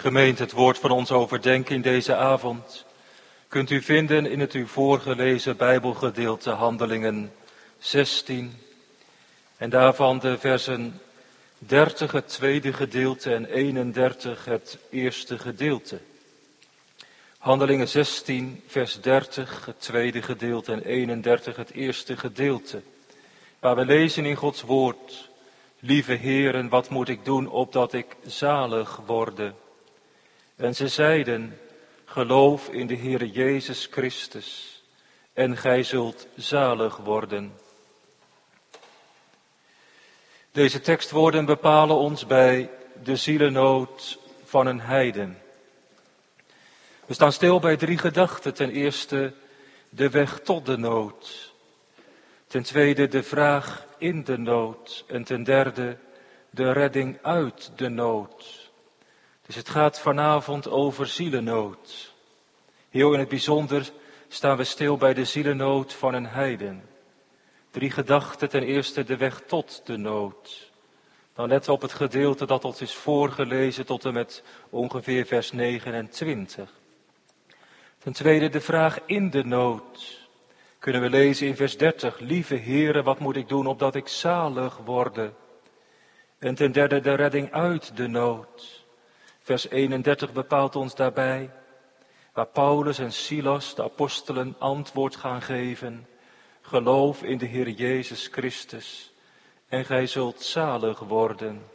Gemeente, het woord van onze overdenking deze avond kunt u vinden in het u voorgelezen Bijbelgedeelte Handelingen 16 en daarvan de versen 30 het tweede gedeelte en 31 het eerste gedeelte. Handelingen 16, vers 30, het tweede gedeelte en 31 het eerste gedeelte. Waar we lezen in Gods woord, lieve heren, wat moet ik doen opdat ik zalig worde? En ze zeiden, geloof in de Heere Jezus Christus en gij zult zalig worden. Deze tekstwoorden bepalen ons bij de zielennood van een heiden. We staan stil bij drie gedachten. Ten eerste de weg tot de nood. Ten tweede de vraag in de nood. En ten derde de redding uit de nood. Dus het gaat vanavond over zielennood. Heel in het bijzonder staan we stil bij de zielennood van een heiden. Drie gedachten. Ten eerste de weg tot de nood. Dan letten we op het gedeelte dat ons is voorgelezen tot en met ongeveer vers 29. Ten tweede de vraag in de nood. Kunnen we lezen in vers 30. Lieve heren, wat moet ik doen opdat ik zalig worde? En ten derde de redding uit de nood. Vers 31 bepaalt ons daarbij waar Paulus en Silas, de apostelen, antwoord gaan geven. Geloof in de Heer Jezus Christus en gij zult zalig worden.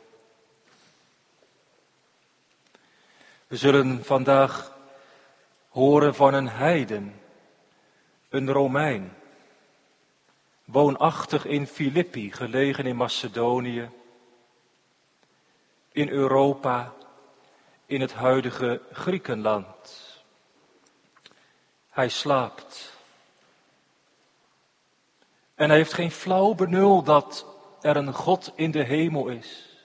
We zullen vandaag horen van een heiden, een Romein, woonachtig in Filippi, gelegen in Macedonië, in Europa, in het huidige Griekenland. Hij slaapt. En hij heeft geen flauw benul dat er een God in de hemel is.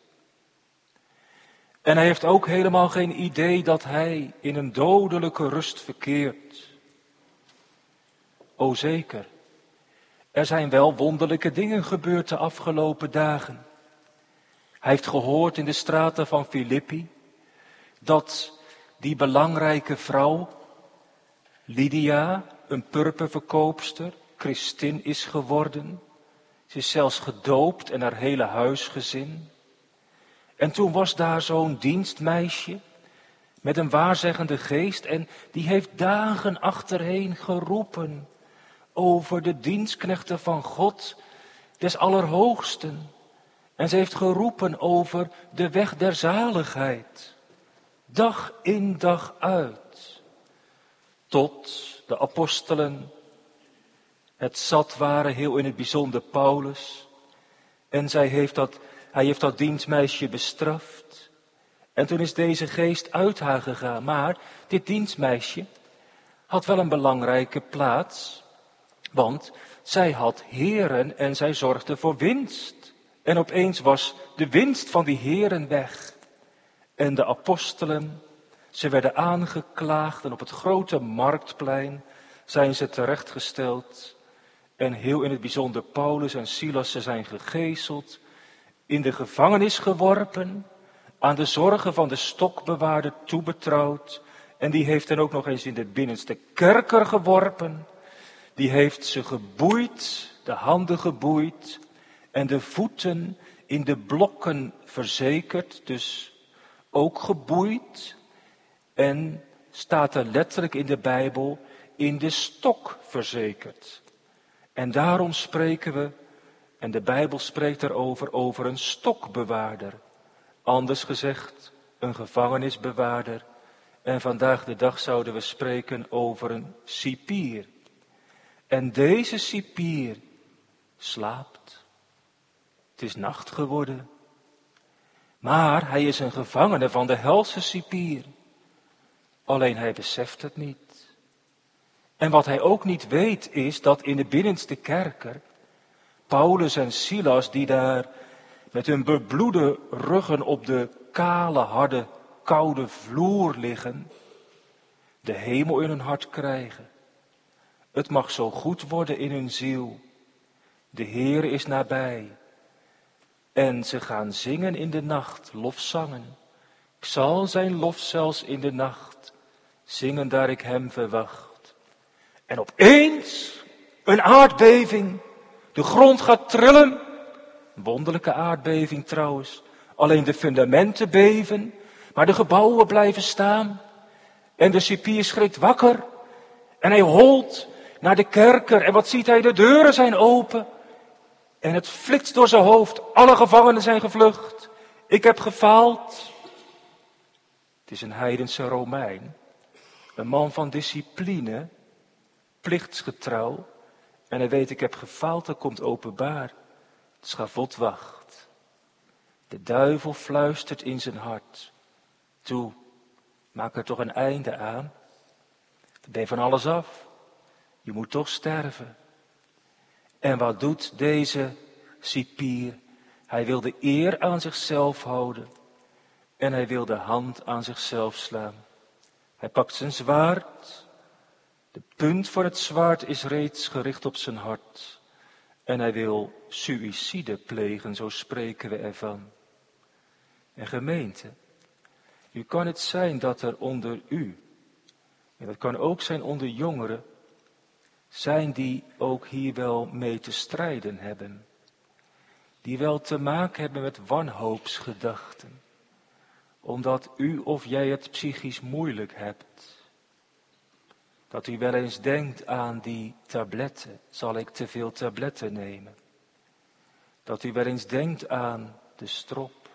En hij heeft ook helemaal geen idee dat hij in een dodelijke rust verkeert. O zeker, er zijn wel wonderlijke dingen gebeurd de afgelopen dagen. Hij heeft gehoord in de straten van Filippi dat die belangrijke vrouw, Lydia, een purperverkoopster, Christin is geworden. Ze is zelfs gedoopt en haar hele huisgezin. En toen was daar zo'n dienstmeisje met een waarzeggende geest en die heeft dagen achterheen geroepen over de dienstknechten van God, des Allerhoogsten. En ze heeft geroepen over de weg der zaligheid, dag in dag uit, tot de apostelen het zat waren, heel in het bijzonder Paulus. En zij heeft dat, hij heeft dat dienstmeisje bestraft. En toen is deze geest uit haar gegaan. Maar dit dienstmeisje had wel een belangrijke plaats. Want zij had heren en zij zorgde voor winst. En opeens was de winst van die heren weg. En de apostelen, ze werden aangeklaagd en op het grote marktplein zijn ze terechtgesteld. En heel in het bijzonder Paulus en Silas, ze zijn gegezeld, in de gevangenis geworpen, aan de zorgen van de stokbewaarder toebetrouwd. En die heeft dan ook nog eens in de binnenste kerker geworpen. Die heeft ze geboeid, de handen geboeid en de voeten in de blokken verzekerd, dus ook geboeid. En staat er letterlijk in de Bijbel in de stok verzekerd. En daarom spreken we, en de Bijbel spreekt erover, over een stokbewaarder. Anders gezegd, een gevangenisbewaarder. En vandaag de dag zouden we spreken over een cipier. En deze cipier slaapt. Het is nacht geworden. Maar hij is een gevangene van de helse cipier. Alleen hij beseft het niet. En wat hij ook niet weet is dat in de binnenste kerker Paulus en Silas, die daar met hun bebloede ruggen op de kale, harde, koude vloer liggen, de hemel in hun hart krijgen. Het mag zo goed worden in hun ziel. De Heer is nabij. En ze gaan zingen in de nacht, lofzangen. Ik zal zijn lof zelfs in de nacht zingen daar ik hem verwacht. En opeens een aardbeving. De grond gaat trillen. Wonderlijke aardbeving trouwens. Alleen de fundamenten beven, maar de gebouwen blijven staan. En de cipier schrikt wakker. En hij holt naar de kerker. En wat ziet hij? De deuren zijn open. En het flitst door zijn hoofd. Alle gevangenen zijn gevlucht. Ik heb gefaald. Het is een heidense Romein. Een man van discipline. Plichtsgetrouw. En hij weet, ik heb gefaald, er komt openbaar. Het schavot wacht. De duivel fluistert in zijn hart. Toe, maak er toch een einde aan. Ben van alles af. Je moet toch sterven. En wat doet deze cipier? Hij wil de eer aan zichzelf houden. En hij wil de hand aan zichzelf slaan. Hij pakt zijn zwaard. De punt van het zwaard is reeds gericht op zijn hart. En hij wil suïcide plegen, zo spreken we ervan. En gemeente, u kan het zijn dat er onder u, en dat kan ook zijn onder jongeren, zijn die ook hier wel mee te strijden hebben. Die wel te maken hebben met wanhoopsgedachten. Omdat u of jij het psychisch moeilijk hebt. Dat u wel eens denkt aan die tabletten. Zal ik te veel tabletten nemen? Dat u wel eens denkt aan de strop.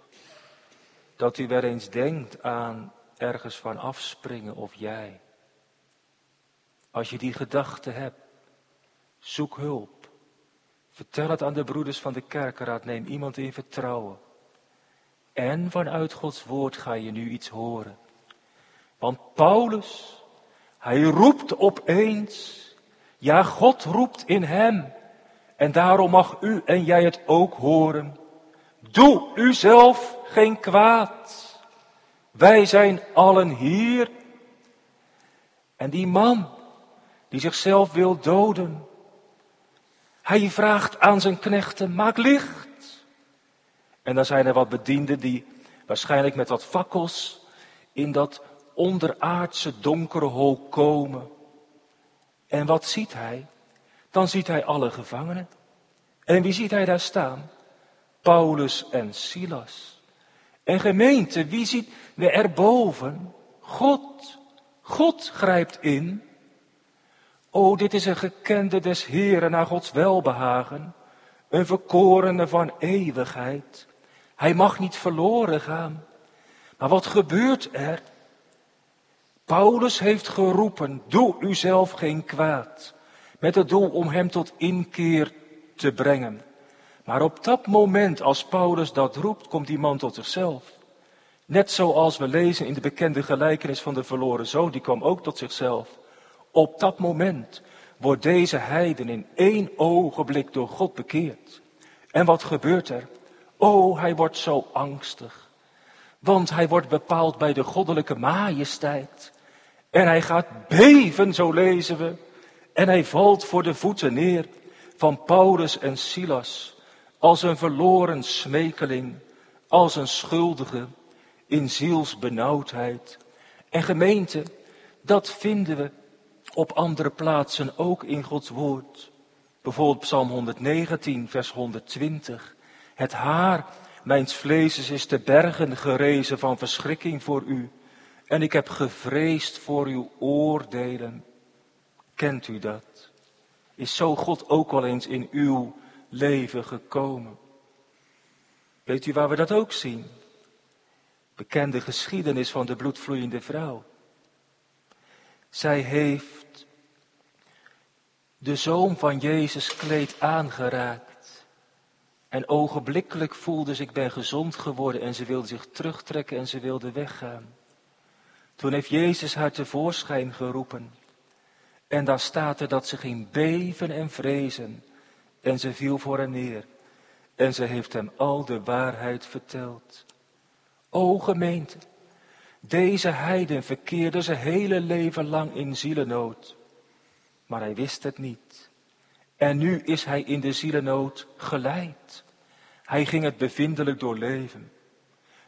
Dat u wel eens denkt aan ergens van afspringen of jij. Als je die gedachte hebt, Zoek hulp. Vertel het aan de broeders van de kerkenraad. Neem iemand in vertrouwen. En vanuit Gods woord ga je nu iets horen. Want Paulus, hij roept opeens. Ja, God roept in hem. En daarom mag u en jij het ook horen. Doe uzelf geen kwaad. Wij zijn allen hier. En die man die zichzelf wil doden, hij vraagt aan zijn knechten, maak licht. En dan zijn er wat bedienden die waarschijnlijk met wat fakkels in dat onderaardse donkere hol komen. En wat ziet hij? Dan ziet hij alle gevangenen. En wie ziet hij daar staan? Paulus en Silas. En gemeente, wie ziet we erboven? God. God grijpt in. O, dit is een gekende des Heeren naar Gods welbehagen, een verkorene van eeuwigheid. Hij mag niet verloren gaan. Maar wat gebeurt er? Paulus heeft geroepen, doe uzelf geen kwaad, met het doel om hem tot inkeer te brengen. Maar op dat moment, als Paulus dat roept, komt die man tot zichzelf. Net zoals we lezen in de bekende gelijkenis van de verloren zoon, die kwam ook tot zichzelf. Op dat moment wordt deze heiden in één ogenblik door God bekeerd. En wat gebeurt er? Oh, hij wordt zo angstig. Want hij wordt bepaald bij de goddelijke majesteit. En hij gaat beven, zo lezen we. En hij valt voor de voeten neer van Paulus en Silas. Als een verloren smekeling, als een schuldige in zielsbenauwdheid. En gemeente, dat vinden we op andere plaatsen ook in Gods woord. Bijvoorbeeld Psalm 119, vers 120. Het haar mijns vlees is te bergen gerezen van verschrikking voor u. En ik heb gevreesd voor uw oordelen. Kent u dat? Is zo God ook al eens in uw leven gekomen? Weet u waar we dat ook zien? Bekende geschiedenis van de bloedvloeiende vrouw. Zij heeft de zoon van Jezus kleed aangeraakt. En ogenblikkelijk voelde ze, ik ben gezond geworden en ze wilde zich terugtrekken en ze wilde weggaan. Toen heeft Jezus haar tevoorschijn geroepen. En daar staat er dat ze ging beven en vrezen. En ze viel voor hem neer. En ze heeft hem al de waarheid verteld. O gemeente, deze heiden verkeerde zijn hele leven lang in zielenood. Maar hij wist het niet. En nu is hij in de zielenood geleid. Hij ging het bevindelijk doorleven.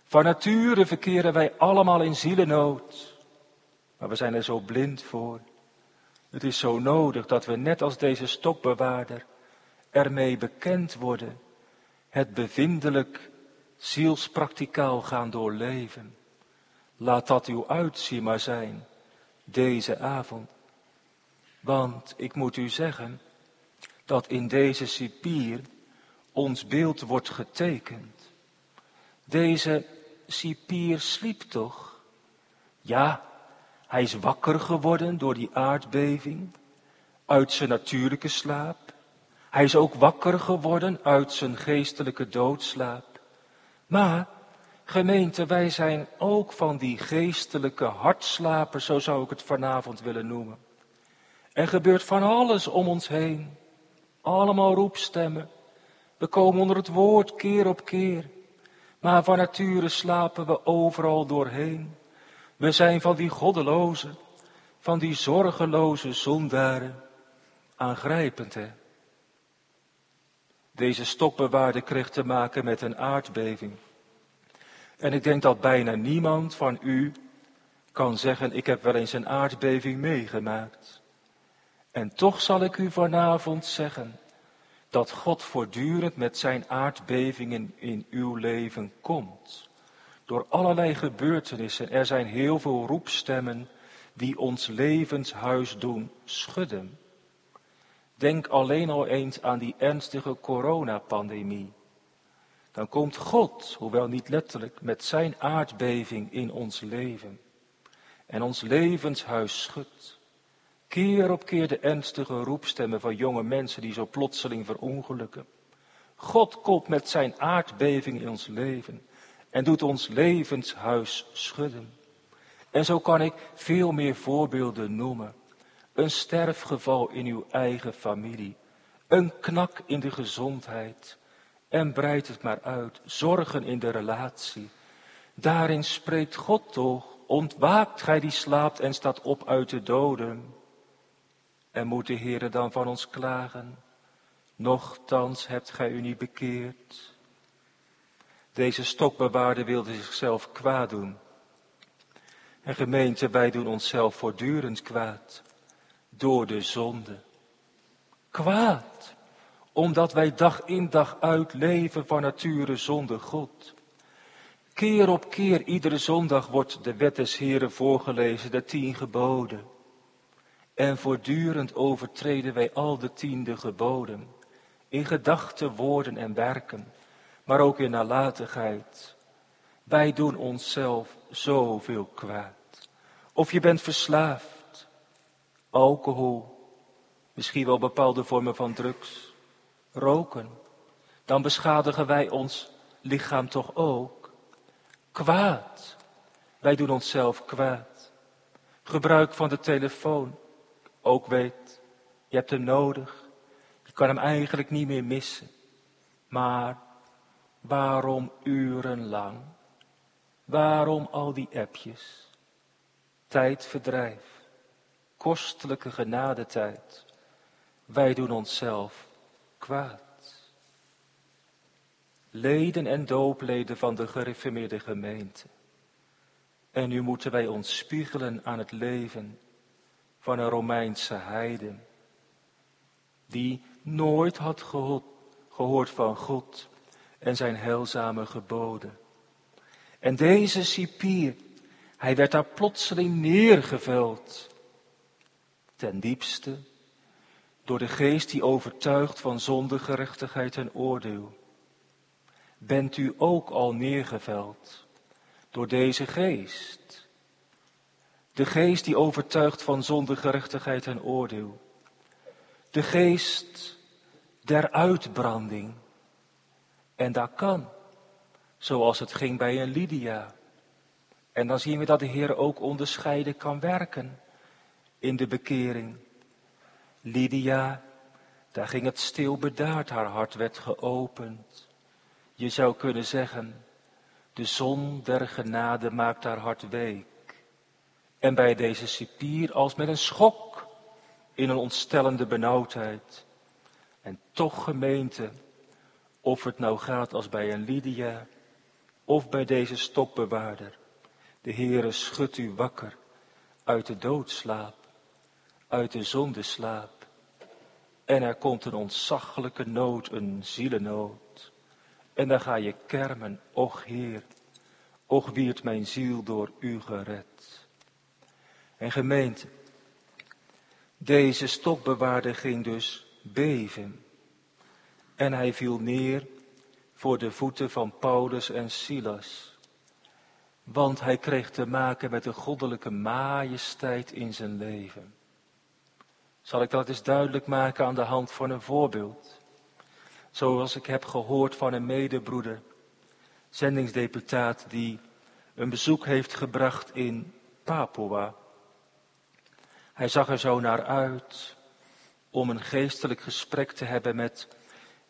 Van nature verkeren wij allemaal in zielennood. Maar we zijn er zo blind voor. Het is zo nodig dat we net als deze stokbewaarder ermee bekend worden. Het bevindelijk zielspraktikaal gaan doorleven. Laat dat uw uitzien maar zijn, deze avond. Want ik moet u zeggen dat in deze cipier ons beeld wordt getekend. Deze cipier sliep toch? Ja, hij is wakker geworden door die aardbeving, uit zijn natuurlijke slaap. Hij is ook wakker geworden uit zijn geestelijke doodslaap. Maar, gemeente, wij zijn ook van die geestelijke hartslapers, zo zou ik het vanavond willen noemen. Er gebeurt van alles om ons heen. Allemaal roepstemmen. We komen onder het woord keer op keer. Maar van nature slapen we overal doorheen. We zijn van die goddeloze, van die zorgeloze zondaren. Aangrijpend, hè? Deze stokbewaarde kreeg te maken met een aardbeving. En ik denk dat bijna niemand van u kan zeggen, ik heb wel eens een aardbeving meegemaakt. En toch zal ik u vanavond zeggen dat God voortdurend met zijn aardbevingen in uw leven komt. Door allerlei gebeurtenissen. Er zijn heel veel roepstemmen die ons levenshuis doen schudden. Denk alleen al eens aan die ernstige coronapandemie. Dan komt God, hoewel niet letterlijk, met zijn aardbeving in ons leven. En ons levenshuis schudt. Keer op keer de ernstige roepstemmen van jonge mensen die zo plotseling verongelukken. God komt met zijn aardbeving in ons leven en doet ons levenshuis schudden. En zo kan ik veel meer voorbeelden noemen. Een sterfgeval in uw eigen familie. Een knak in de gezondheid. En breid het maar uit. Zorgen in de relatie. Daarin spreekt God toch. Ontwaakt gij die slaapt en staat op uit de doden. En moet de Heere dan van ons klagen? Nochtans hebt gij u niet bekeerd. Deze stokbewaarder wilde zichzelf kwaad doen. En gemeente, wij doen onszelf voortdurend kwaad door de zonde. Kwaad, omdat wij dag in dag uit leven van nature zonder God. Keer op keer, iedere zondag wordt de wet des Heren voorgelezen, de tien geboden. En voortdurend overtreden wij al de tiende geboden, in gedachten, woorden en werken, maar ook in nalatigheid. Wij doen onszelf zoveel kwaad. Of je bent verslaafd alcohol, misschien wel bepaalde vormen van drugs, roken, dan beschadigen wij ons lichaam toch ook. Kwaad. Wij doen onszelf kwaad. Gebruik van de telefoon. Ook weet, je hebt hem nodig. Je kan hem eigenlijk niet meer missen. Maar waarom urenlang? Waarom al die appjes? Tijdverdrijf kostelijke genadetijd. Wij doen onszelf kwaad. Leden en doopleden van de gereformeerde gemeente. En nu moeten wij ons spiegelen aan het leven van een Romeinse heiden, die nooit had gehoord van God en zijn heilzame geboden. En deze cipier, hij werd daar plotseling neergeveld ten diepste door de geest die overtuigt van zonde, gerechtigheid en oordeel. Bent u ook al neergeveld door deze geest? De geest die overtuigt van zonde, gerechtigheid en oordeel. De geest der uitbranding. En dat kan, zoals het ging bij een Lydia. En dan zien we dat de Heer ook onderscheiden kan werken in de bekering. Lydia, daar ging het stil bedaard, haar hart werd geopend. Je zou kunnen zeggen, de zon der genade maakt haar hart week. En bij deze cipier als met een schok in een ontstellende benauwdheid. En toch gemeente, of het nou gaat als bij een Lydia, of bij deze stokbewaarder. De Heere schudt u wakker uit de doodslaap, uit de zondeslaap. En er komt een ontzaglijke nood, een zielennood. En dan ga je kermen, och Heer, och wierd mijn ziel door u gered. En gemeente, deze stokbewaarder ging dus beven. En hij viel neer voor de voeten van Paulus en Silas. Want hij kreeg te maken met de goddelijke majesteit in zijn leven. Zal ik dat eens duidelijk maken aan de hand van een voorbeeld? Zoals ik heb gehoord van een medebroeder, zendingsdeputaat, die een bezoek heeft gebracht in Papua. Hij zag er zo naar uit om een geestelijk gesprek te hebben met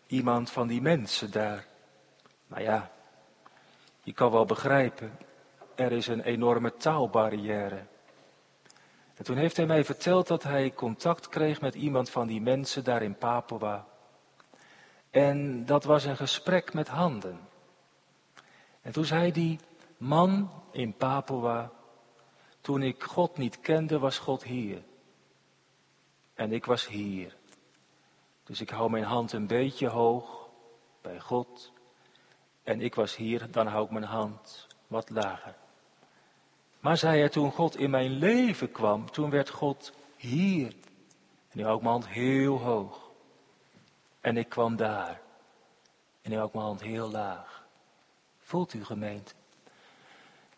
iemand van die mensen daar. Maar ja, je kan wel begrijpen, er is een enorme taalbarrière. En toen heeft hij mij verteld dat hij contact kreeg met iemand van die mensen daar in Papua. En dat was een gesprek met handen. En toen zei die man in Papua, toen ik God niet kende, was God hier. En ik was hier. Dus ik hou mijn hand een beetje hoog bij God. En ik was hier, dan hou ik mijn hand wat lager. Maar zei hij, toen God in mijn leven kwam, toen werd God hier. En nu hou ik mijn hand heel hoog. En ik kwam daar. En nu hou ik mijn hand heel laag. Voelt u gemeente?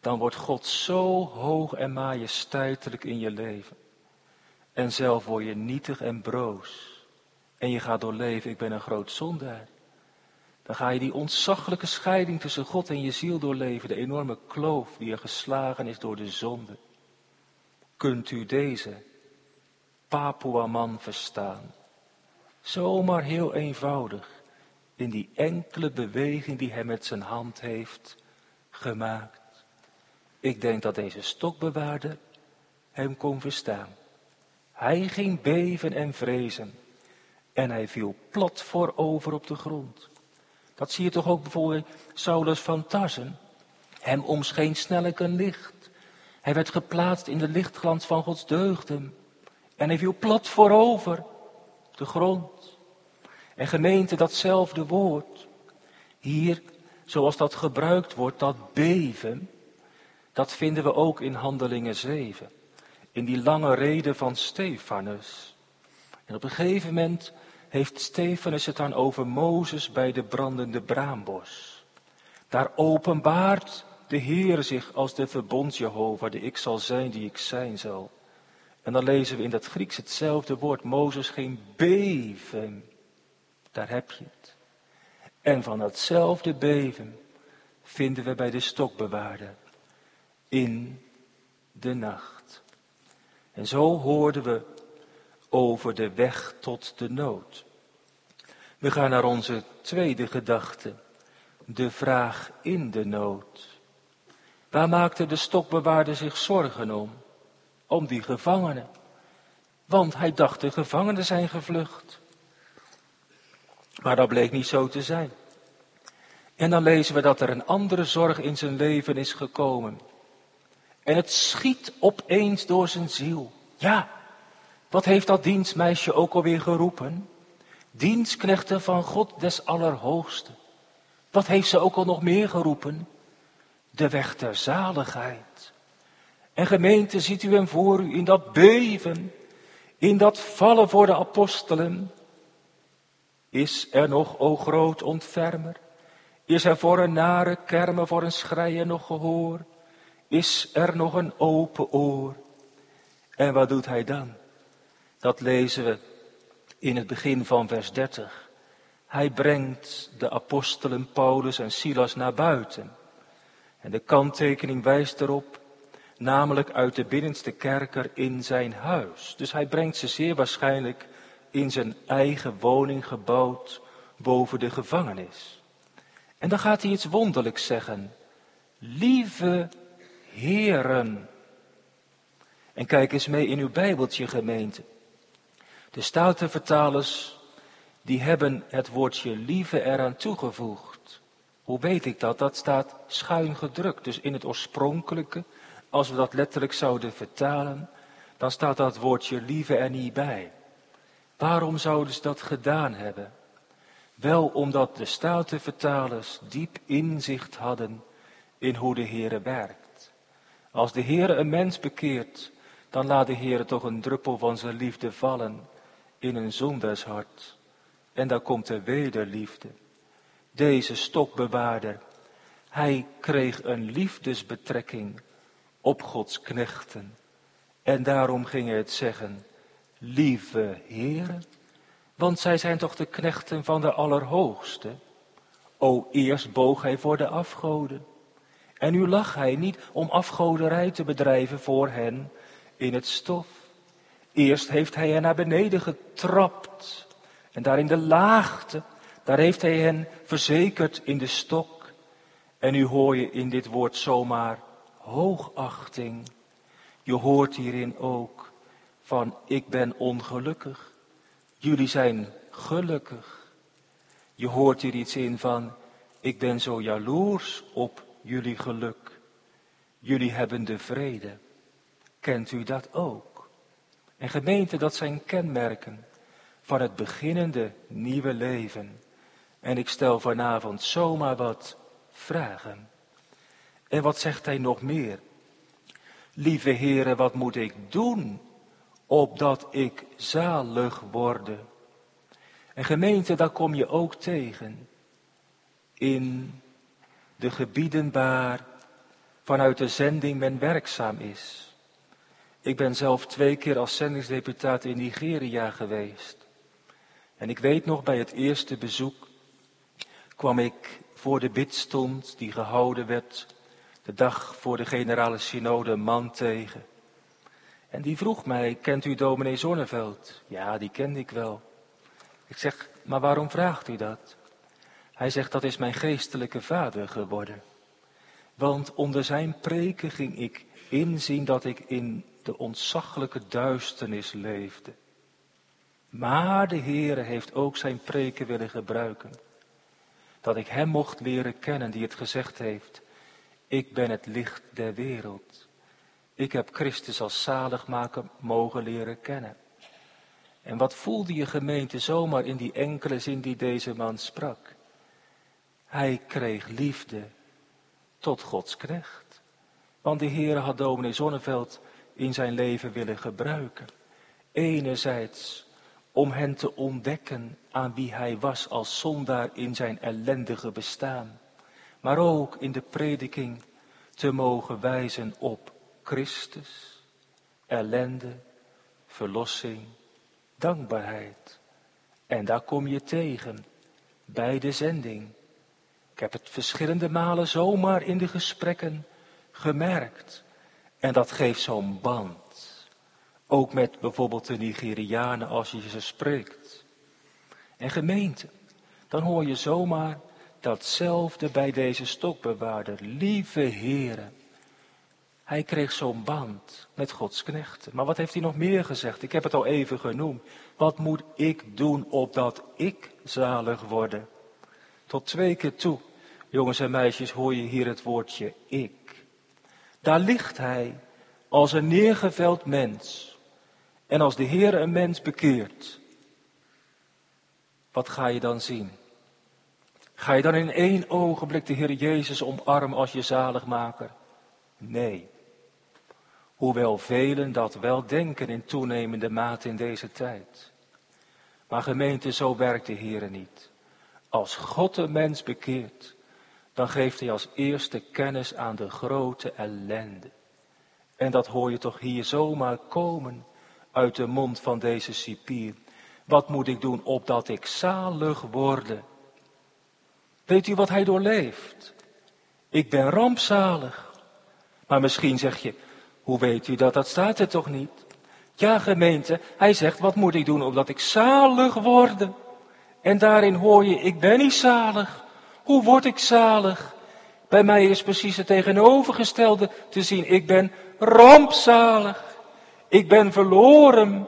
Dan wordt God zo hoog en majesteitelijk in je leven. En zelf word je nietig en broos. En je gaat doorleven, ik ben een groot zondaar. Dan ga je die ontzaglijke scheiding tussen God en je ziel doorleven, de enorme kloof die er geslagen is door de zonde. Kunt u deze Papua-man verstaan? Zomaar heel eenvoudig, in die enkele beweging die hij met zijn hand heeft gemaakt. Ik denk dat deze stokbewaarder hem kon verstaan. Hij ging beven en vrezen en hij viel plat voorover op de grond. Dat zie je toch ook bijvoorbeeld Saulus van Tarsen. Hem omscheen snellijk een licht. Hij werd geplaatst in de lichtglans van Gods deugden. En hij viel plat voorover, de grond. En gemeente, datzelfde woord. Hier, zoals dat gebruikt wordt, dat beven, dat vinden we ook in Handelingen 7. In die lange reden van Stefanus. En op een gegeven moment heeft Stefanus het dan over Mozes bij de brandende braambos. Daar openbaart de Heer zich als de verbond Jehovah, de ik zal zijn die ik zijn zal. En dan lezen we in dat Grieks hetzelfde woord, Mozes ging beven. Daar heb je het. En van datzelfde beven vinden we bij de stokbewaarder in de nacht. En zo hoorden we over de weg tot de nood. We gaan naar onze tweede gedachte, de vraag in de nood. Waar maakte de stokbewaarder zich zorgen om? Om die gevangenen. Want hij dacht de gevangenen zijn gevlucht. Maar dat bleek niet zo te zijn. En dan lezen we dat er een andere zorg in zijn leven is gekomen. En het schiet opeens door zijn ziel. Ja, wat heeft dat dienstmeisje ook alweer geroepen? Dienstknechten van God des Allerhoogste. Wat heeft ze ook al nog meer geroepen? De weg der zaligheid. En gemeente, ziet u hem voor u in dat beven, in dat vallen voor de apostelen. Is er nog, o groot ontfermer? Is er voor een nare kermen, voor een schreien nog gehoor? Is er nog een open oor? En wat doet hij dan? Dat lezen we in het begin van vers 30. Hij brengt de apostelen Paulus en Silas naar buiten. En de kanttekening wijst erop, namelijk uit de binnenste kerker in zijn huis. Dus hij brengt ze zeer waarschijnlijk in zijn eigen woning gebouwd boven de gevangenis. En dan gaat hij iets wonderlijks zeggen. Lieve heren. En kijk eens mee in uw Bijbeltje gemeente. De Statenvertalers, die hebben het woordje lieve eraan toegevoegd. Hoe weet ik dat? Dat staat schuin gedrukt. Dus in het oorspronkelijke, als we dat letterlijk zouden vertalen, dan staat dat woordje lieve er niet bij. Waarom zouden ze dat gedaan hebben? Wel omdat de statenvertalers diep inzicht hadden in hoe de Heere werkt. Als de Heere een mens bekeert, dan laat de Heere toch een druppel van zijn liefde vallen in een zondershart. En dan komt de wederliefde. Deze stokbewaarder, hij kreeg een liefdesbetrekking op Gods knechten. En daarom ging het zeggen, lieve heren, want zij zijn toch de knechten van de Allerhoogste. O, eerst boog hij voor de afgoden. En nu lag hij niet om afgoderij te bedrijven voor hen in het stof. Eerst heeft hij hen naar beneden getrapt. En daar in de laagte, daar heeft hij hen verzekerd in de stok. En nu hoor je in dit woord zomaar hoogachting. Je hoort hierin ook van ik ben ongelukkig. Jullie zijn gelukkig. Je hoort hier iets in van ik ben zo jaloers op jullie geluk. Jullie hebben de vrede. Kent u dat ook? En gemeente, dat zijn kenmerken van het beginnende nieuwe leven. En ik stel vanavond zomaar wat vragen. En wat zegt hij nog meer? Lieve heren, wat moet ik doen opdat ik zalig worde? En gemeente, daar kom je ook tegen in de gebieden waar vanuit de zending men werkzaam is. Ik ben zelf twee keer als zendingsdeputaat in Nigeria geweest. En ik weet nog, bij het eerste bezoek kwam ik voor de bidstond die gehouden werd de dag voor de generale synode een man tegen. En die vroeg mij, kent u dominee Zonneveld? Ja, die kende ik wel. Ik zeg, maar waarom vraagt u dat? Hij zegt, dat is mijn geestelijke vader geworden. Want onder zijn preken ging ik inzien dat ik in de ontzaglijke duisternis leefde. Maar de Heere heeft ook zijn preken willen gebruiken. Dat ik hem mocht leren kennen die het gezegd heeft. Ik ben het licht der wereld. Ik heb Christus als zaligmaker mogen leren kennen. En wat voelde je gemeente zomaar in die enkele zin die deze man sprak? Hij kreeg liefde tot Gods knecht. Want de Heer had dominee Zonneveld in zijn leven willen gebruiken. Enerzijds om hen te ontdekken aan wie hij was als zondaar in zijn ellendige bestaan maar ook in de prediking te mogen wijzen op Christus, ellende, verlossing, dankbaarheid. En daar kom je tegen bij de zending. Ik heb het verschillende malen zomaar in de gesprekken gemerkt. En dat geeft zo'n band. Ook met bijvoorbeeld de Nigerianen als je ze spreekt. En gemeente, dan hoor je zomaar datzelfde bij deze stokbewaarder. Lieve heren. Hij kreeg zo'n band met Gods knechten. Maar wat heeft hij nog meer gezegd? Ik heb het al even genoemd. Wat moet ik doen opdat ik zalig worden? Tot twee keer toe, jongens en meisjes, hoor je hier het woordje ik. Daar ligt hij als een neergeveld mens. En als de Heer een mens bekeert, wat ga je dan zien? Ga je dan in één ogenblik de Heer Jezus omarmen als je zaligmaker? Nee. Hoewel velen dat wel denken in toenemende mate in deze tijd. Maar gemeente, zo werkt de Heer niet. Als God een mens bekeert, dan geeft hij als eerste kennis aan de grote ellende. En dat hoor je toch hier zomaar komen uit de mond van deze cipier. Wat moet ik doen opdat ik zalig worde? Weet u wat hij doorleeft? Ik ben rampzalig. Maar misschien zeg je, hoe weet u dat? Dat staat er toch niet? Ja, gemeente, hij zegt, wat moet ik doen omdat ik zalig word? En daarin hoor je, ik ben niet zalig. Hoe word ik zalig? Bij mij is precies het tegenovergestelde te zien. Ik ben rampzalig. Ik ben verloren.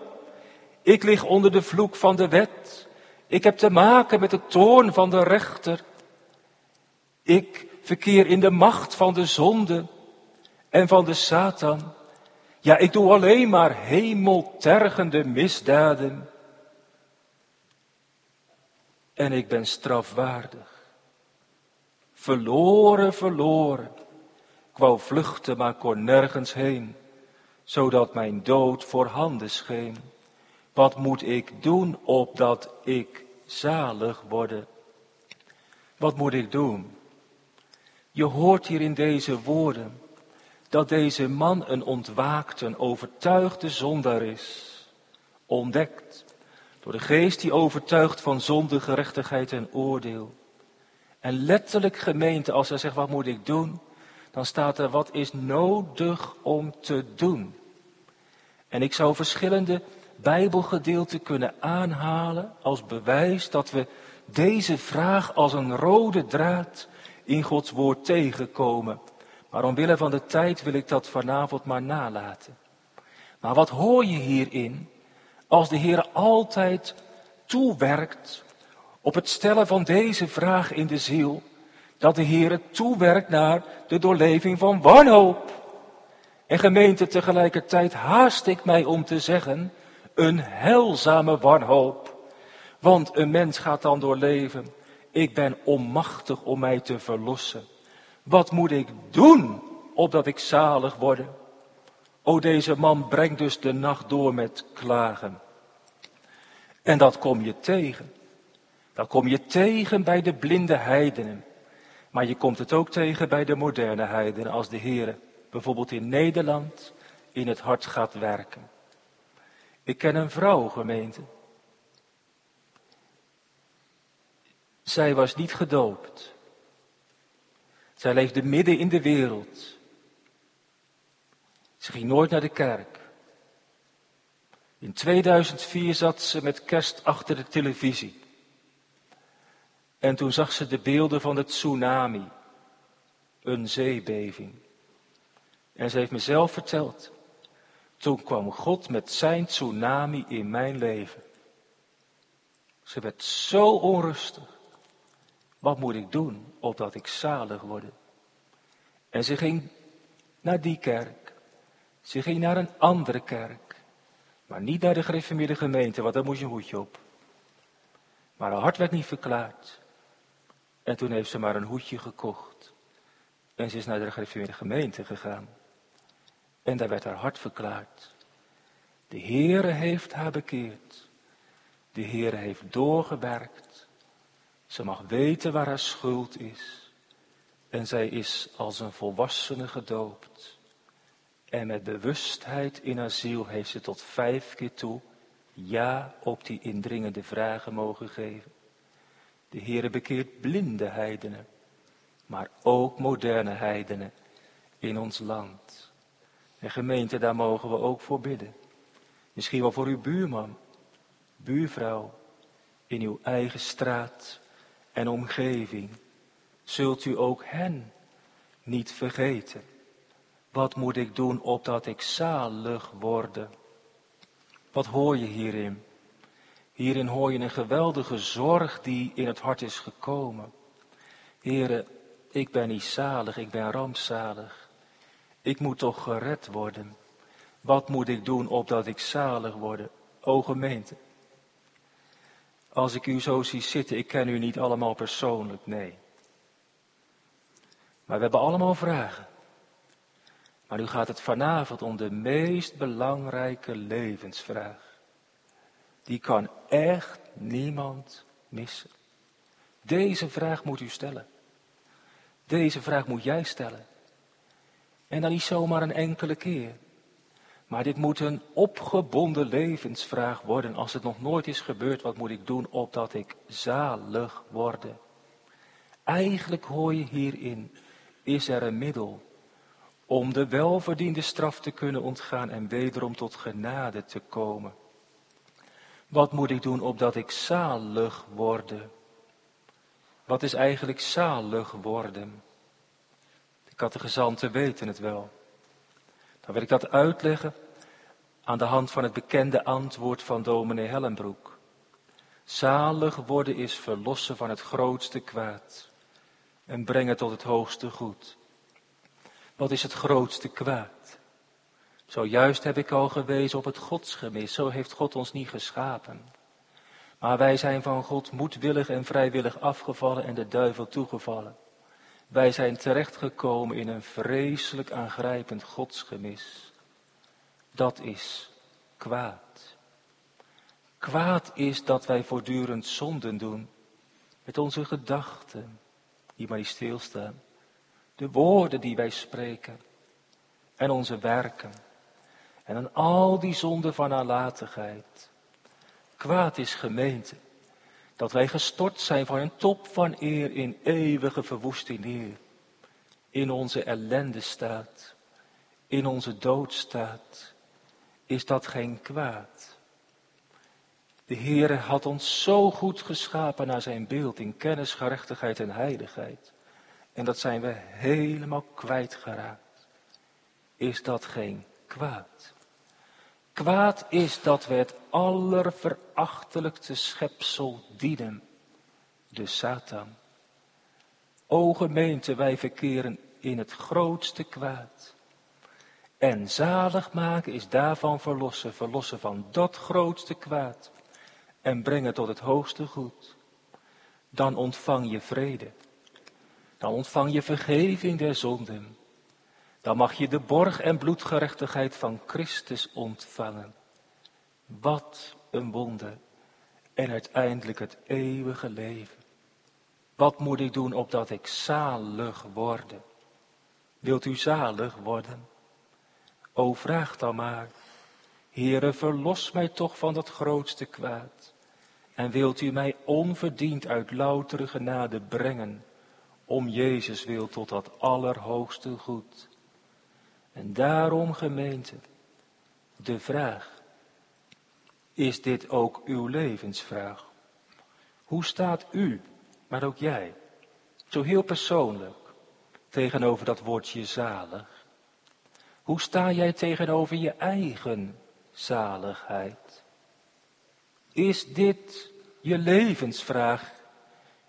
Ik lig onder de vloek van de wet. Ik heb te maken met de toorn van de rechter. Ik verkeer in de macht van de zonde en van de Satan. Ja, ik doe alleen maar hemeltergende misdaden. En ik ben strafwaardig. Verloren, verloren. Ik wou vluchten, maar kon nergens heen, zodat mijn dood voorhanden scheen. Wat moet ik doen opdat ik zalig worde? Wat moet ik doen? Je hoort hier in deze woorden dat deze man een ontwaakte, overtuigde zondaar is. Ontdekt door de geest die overtuigt van zonde, gerechtigheid en oordeel. En letterlijk gemeente, als hij zegt wat moet ik doen, dan staat er wat is nodig om te doen. En ik zou verschillende Bijbelgedeelten kunnen aanhalen als bewijs dat we deze vraag als een rode draad in Gods woord tegenkomen. Maar omwille van de tijd wil ik dat vanavond maar nalaten. Maar wat hoor je hierin? Als de Heer altijd toewerkt op het stellen van deze vraag in de ziel, dat de Heer toewerkt naar de doorleving van wanhoop. En gemeente, tegelijkertijd haast ik mij om te zeggen, een heilzame wanhoop. Want een mens gaat dan doorleven, ik ben onmachtig om mij te verlossen. Wat moet ik doen opdat ik zalig word? O, deze man brengt dus de nacht door met klagen. En dat kom je tegen. Dat kom je tegen bij de blinde heidenen. Maar je komt het ook tegen bij de moderne heidenen als de Heer bijvoorbeeld in Nederland in het hart gaat werken. Ik ken een vrouw, gemeente. Zij was niet gedoopt. Zij leefde midden in de wereld. Ze ging nooit naar de kerk. In 2004 zat ze met kerst achter de televisie. En toen zag ze de beelden van het tsunami, een zeebeving. En ze heeft mezelf verteld, toen kwam God met zijn tsunami in mijn leven. Ze werd zo onrustig. Wat moet ik doen opdat ik zalig word? En ze ging naar die kerk. Ze ging naar een andere kerk. Maar niet naar de gereformeerde gemeente, want daar moest je een hoedje op. Maar haar hart werd niet verklaard. En toen heeft ze maar een hoedje gekocht. En ze is naar de gereformeerde gemeente gegaan. En daar werd haar hart verklaard. De Heere heeft haar bekeerd. De Heere heeft doorgewerkt. Ze mag weten waar haar schuld is. En zij is als een volwassene gedoopt. En met bewustheid in haar ziel heeft ze tot vijf keer toe ja op die indringende vragen mogen geven. De Heere bekeert blinde heidenen, maar ook moderne heidenen in ons land. En gemeente, daar mogen we ook voor bidden. Misschien wel voor uw buurman, buurvrouw, in uw eigen straat en omgeving. Zult u ook hen niet vergeten. Wat moet ik doen opdat ik zalig worde? Wat hoor je hierin? Hierin hoor je een geweldige zorg die in het hart is gekomen. Heren, ik ben niet zalig, ik ben rampzalig. Ik moet toch gered worden. Wat moet ik doen opdat ik zalig word? O gemeente. Als ik u zo zie zitten, ik ken u niet allemaal persoonlijk, nee. Maar we hebben allemaal vragen. Maar nu gaat het vanavond om de meest belangrijke levensvraag. Die kan echt niemand missen. Deze vraag moet u stellen. Deze vraag moet jij stellen. En dan niet zomaar een enkele keer. Maar dit moet een opgebonden levensvraag worden. Als het nog nooit is gebeurd, wat moet ik doen opdat ik zalig word? Eigenlijk hoor je hierin, is er een middel om de welverdiende straf te kunnen ontgaan en wederom tot genade te komen. Wat moet ik doen opdat ik zalig word? Wat is eigenlijk zalig worden? De catechizanten weten het wel. Dan wil ik dat uitleggen aan de hand van het bekende antwoord van dominee Hellenbroek. Zalig worden is verlossen van het grootste kwaad. en brengen tot het hoogste goed. Wat is het grootste kwaad? Zojuist heb ik al gewezen op het godsgemis. Zo heeft God ons niet geschapen. Maar wij zijn van God moedwillig en vrijwillig afgevallen en de duivel toegevallen. Wij zijn terechtgekomen in een vreselijk aangrijpend godsgemis. Dat is kwaad. Kwaad is dat wij voortdurend zonden doen met onze gedachten, die maar niet stilstaan, de woorden die wij spreken en onze werken en aan al die zonden van nalatigheid. Kwaad is gemeente dat wij gestort zijn van een top van eer in eeuwige verwoesting neer. In onze ellende staat, in onze dood staat, is dat geen kwaad. De Heere had ons zo goed geschapen naar zijn beeld in kennis, gerechtigheid en heiligheid. En dat zijn we helemaal kwijtgeraakt. Is dat geen kwaad? Kwaad is dat we het allerverachtelijkste schepsel dienen, de Satan. O gemeente, wij verkeren in het grootste kwaad. En zalig maken is daarvan verlossen, verlossen van dat grootste kwaad en brengen tot het hoogste goed. Dan ontvang je vrede. Dan ontvang je vergeving der zonden. Dan mag je de borg en bloedgerechtigheid van Christus ontvangen. Wat een wonder. En uiteindelijk het eeuwige leven. Wat moet ik doen opdat ik zalig worde? Wilt u zalig worden? O, vraag dan maar. Heere, verlos mij toch van dat grootste kwaad. En wilt u mij onverdiend uit loutere genade brengen, om Jezus wil tot dat allerhoogste goed. En daarom, gemeente, de vraag, is dit ook uw levensvraag? Hoe staat u, maar ook jij, zo heel persoonlijk, tegenover dat woordje zalig? Hoe sta jij tegenover je eigen zaligheid? Is dit je levensvraag?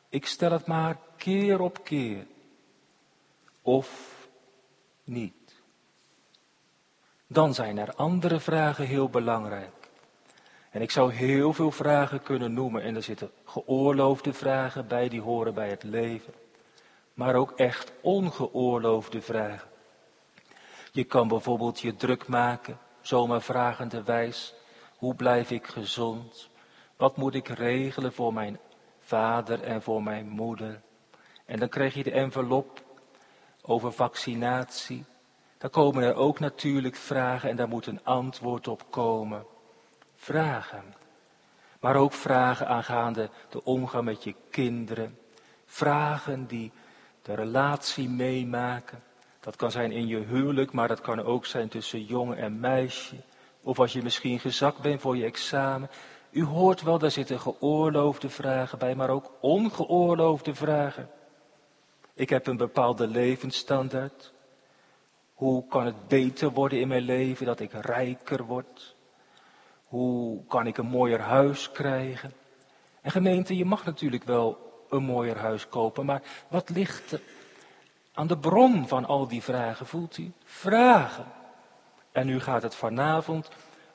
Ik stel het maar keer op keer. Of niet? Dan zijn er andere vragen heel belangrijk. En ik zou heel veel vragen kunnen noemen. En er zitten geoorloofde vragen bij, die horen bij het leven. Maar ook echt ongeoorloofde vragen. Je kan bijvoorbeeld je druk maken, zomaar vragende wijs. Hoe blijf ik gezond? Wat moet ik regelen voor mijn vader en voor mijn moeder? En dan krijg je de envelop over vaccinatie. Dan komen er ook natuurlijk vragen en daar moet een antwoord op komen. Vragen. Maar ook vragen aangaande de omgang met je kinderen. Vragen die de relatie meemaken. Dat kan zijn in je huwelijk, maar dat kan ook zijn tussen jongen en meisje. Of als je misschien gezakt bent voor je examen. U hoort wel, daar zitten geoorloofde vragen bij, maar ook ongeoorloofde vragen. Ik heb een bepaalde levensstandaard. Hoe kan het beter worden in mijn leven, dat ik rijker word? Hoe kan ik een mooier huis krijgen? En gemeente, je mag natuurlijk wel een mooier huis kopen, maar wat ligt aan de bron van al die vragen, voelt u? Vragen. En nu gaat het vanavond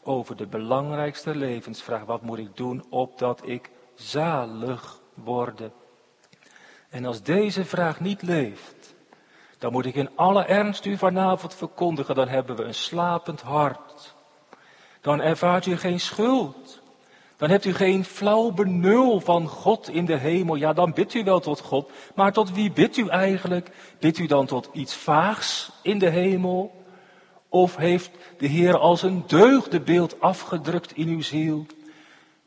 over de belangrijkste levensvraag. Wat moet ik doen opdat ik zalig word? En als deze vraag niet leeft, dan moet ik in alle ernst u vanavond verkondigen, dan hebben we een slapend hart. Dan ervaart u geen schuld. Dan hebt u geen flauw benul van God in de hemel. Ja, dan bidt u wel tot God. Maar tot wie bidt u eigenlijk? Bidt u dan tot iets vaags in de hemel? Of heeft de Heer als een deugdebeeld afgedrukt in uw ziel?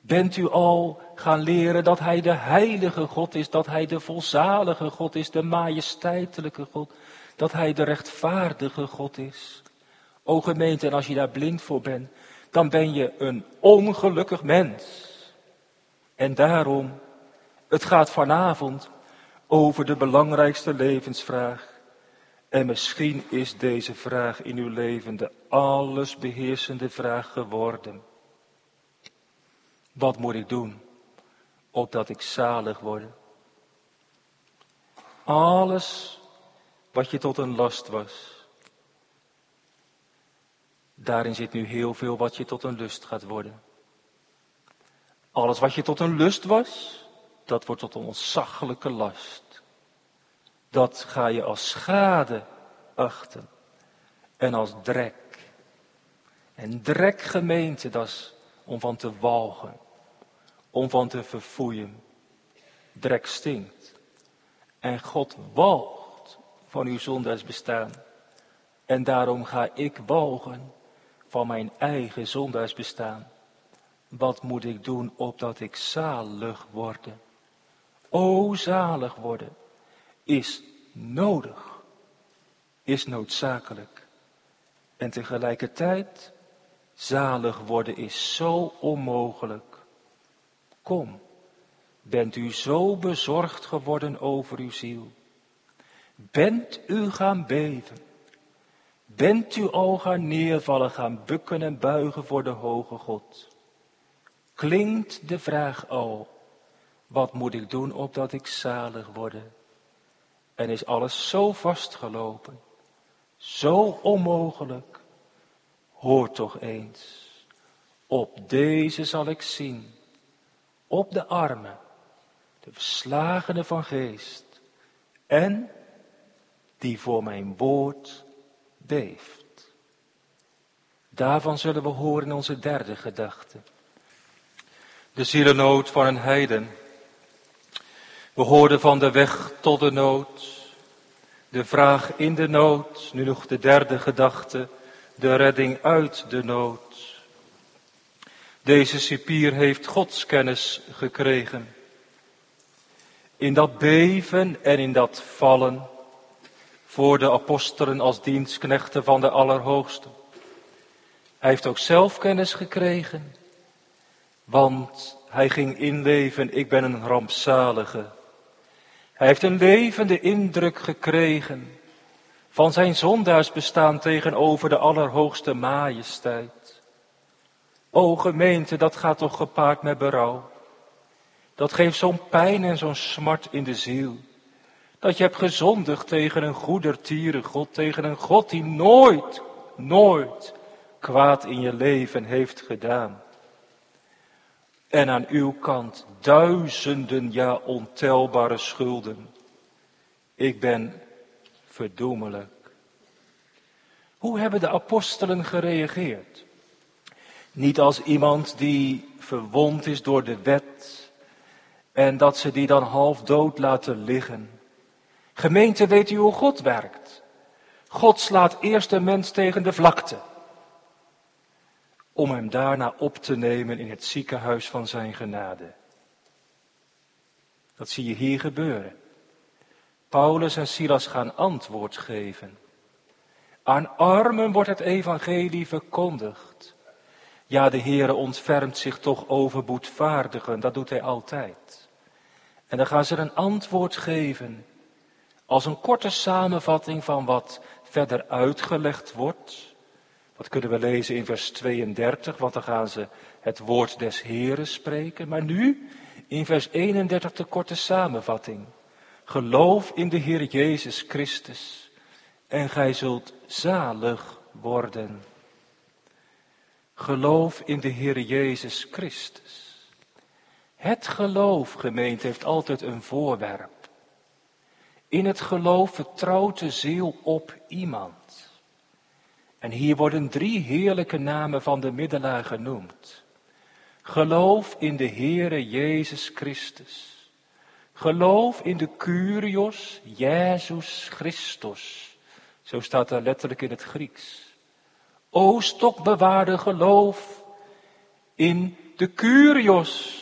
Bent u al gaan leren dat Hij de heilige God is, dat Hij de volzalige God is, de majesteitelijke God, dat Hij de rechtvaardige God is? O gemeente, en als je daar blind voor bent, dan ben je een ongelukkig mens. En daarom, het gaat vanavond over de belangrijkste levensvraag. En misschien is deze vraag in uw leven de allesbeheersende vraag geworden. Wat moet ik doen opdat ik zalig word? Alles wat je tot een last was. Daarin zit nu heel veel wat je tot een lust gaat worden. Alles wat je tot een lust was, dat wordt tot een ontzaglijke last. Dat ga je als schade achten en als drek. En drek gemeente, dat is om van te walgen, om van te verfoeien. Drek stinkt. En God walgt van uw zondagsbestaan. En daarom ga ik walgen van mijn eigen zondagsbestaan. Wat moet ik doen opdat ik zalig worde? O zalig worden is nodig, is noodzakelijk. En tegelijkertijd, zalig worden is zo onmogelijk. Kom, bent u zo bezorgd geworden over uw ziel? Bent u gaan beven? Bent u al gaan neervallen, gaan bukken en buigen voor de hoge God? Klinkt de vraag al, wat moet ik doen opdat ik zalig worde? En is alles zo vastgelopen, zo onmogelijk? Hoor toch eens, op deze zal ik zien, op de armen, de verslagene van geest, en die voor mijn woord beeft. Daarvan zullen we horen in onze derde gedachte. De zielennood van een heiden. We hoorden van de weg tot de nood, de vraag in de nood, nu nog de derde gedachte, de redding uit de nood. Deze cipier heeft godskennis gekregen. In dat beven en in dat vallen voor de apostelen als dienstknechten van de Allerhoogste. Hij heeft ook zelf kennis gekregen, want hij ging inleven, ik ben een rampzalige. Hij heeft een levende indruk gekregen van zijn zondaarsbestaan tegenover de Allerhoogste Majesteit. O gemeente, dat gaat toch gepaard met berouw. Dat geeft zo'n pijn en zo'n smart in de ziel. Dat je hebt gezondigd tegen een goedertieren God, tegen een God die nooit, nooit kwaad in je leven heeft gedaan. En aan uw kant duizenden, ja ontelbare schulden. Ik ben verdoemelijk. Hoe hebben de apostelen gereageerd? Niet als iemand die verwond is door de wet en dat ze die dan half dood laten liggen. Gemeente, weet u hoe God werkt? God slaat eerst de mens tegen de vlakte. Om hem daarna op te nemen in het ziekenhuis van zijn genade. Dat zie je hier gebeuren. Paulus en Silas gaan antwoord geven. Aan armen wordt het evangelie verkondigd. Ja, de Heere ontfermt zich toch over boetvaardigen, dat doet hij altijd. En dan gaan ze een antwoord geven als een korte samenvatting van wat verder uitgelegd wordt. Wat kunnen we lezen in vers 32, want dan gaan ze het woord des Heren spreken. Maar nu in vers 31 de korte samenvatting. Geloof in de Heer Jezus Christus en gij zult zalig worden. Geloof in de Heer Jezus Christus. Het geloof, gemeente, heeft altijd een voorwerp. In het geloof vertrouwt de ziel op iemand. En hier worden drie heerlijke namen van de middelaar genoemd. Geloof in de Heere Jezus Christus. Geloof in de Curios Jezus Christus. Zo staat er letterlijk in het Grieks. O stokbewaarde geloof in de Curios.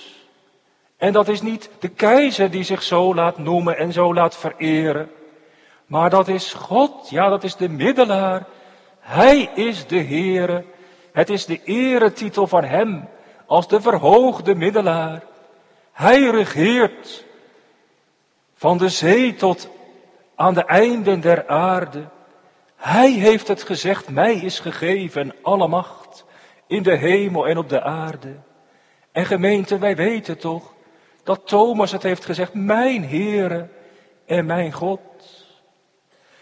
En dat is niet de keizer die zich zo laat noemen en zo laat vereren. Maar dat is God, ja dat is de middelaar. Hij is de Heere. Het is de eretitel van Hem als de verhoogde middelaar. Hij regeert van de zee tot aan de einden der aarde. Hij heeft het gezegd, mij is gegeven alle macht in de hemel en op de aarde. En gemeente, wij weten toch dat Thomas het heeft gezegd, mijn Heere en mijn God.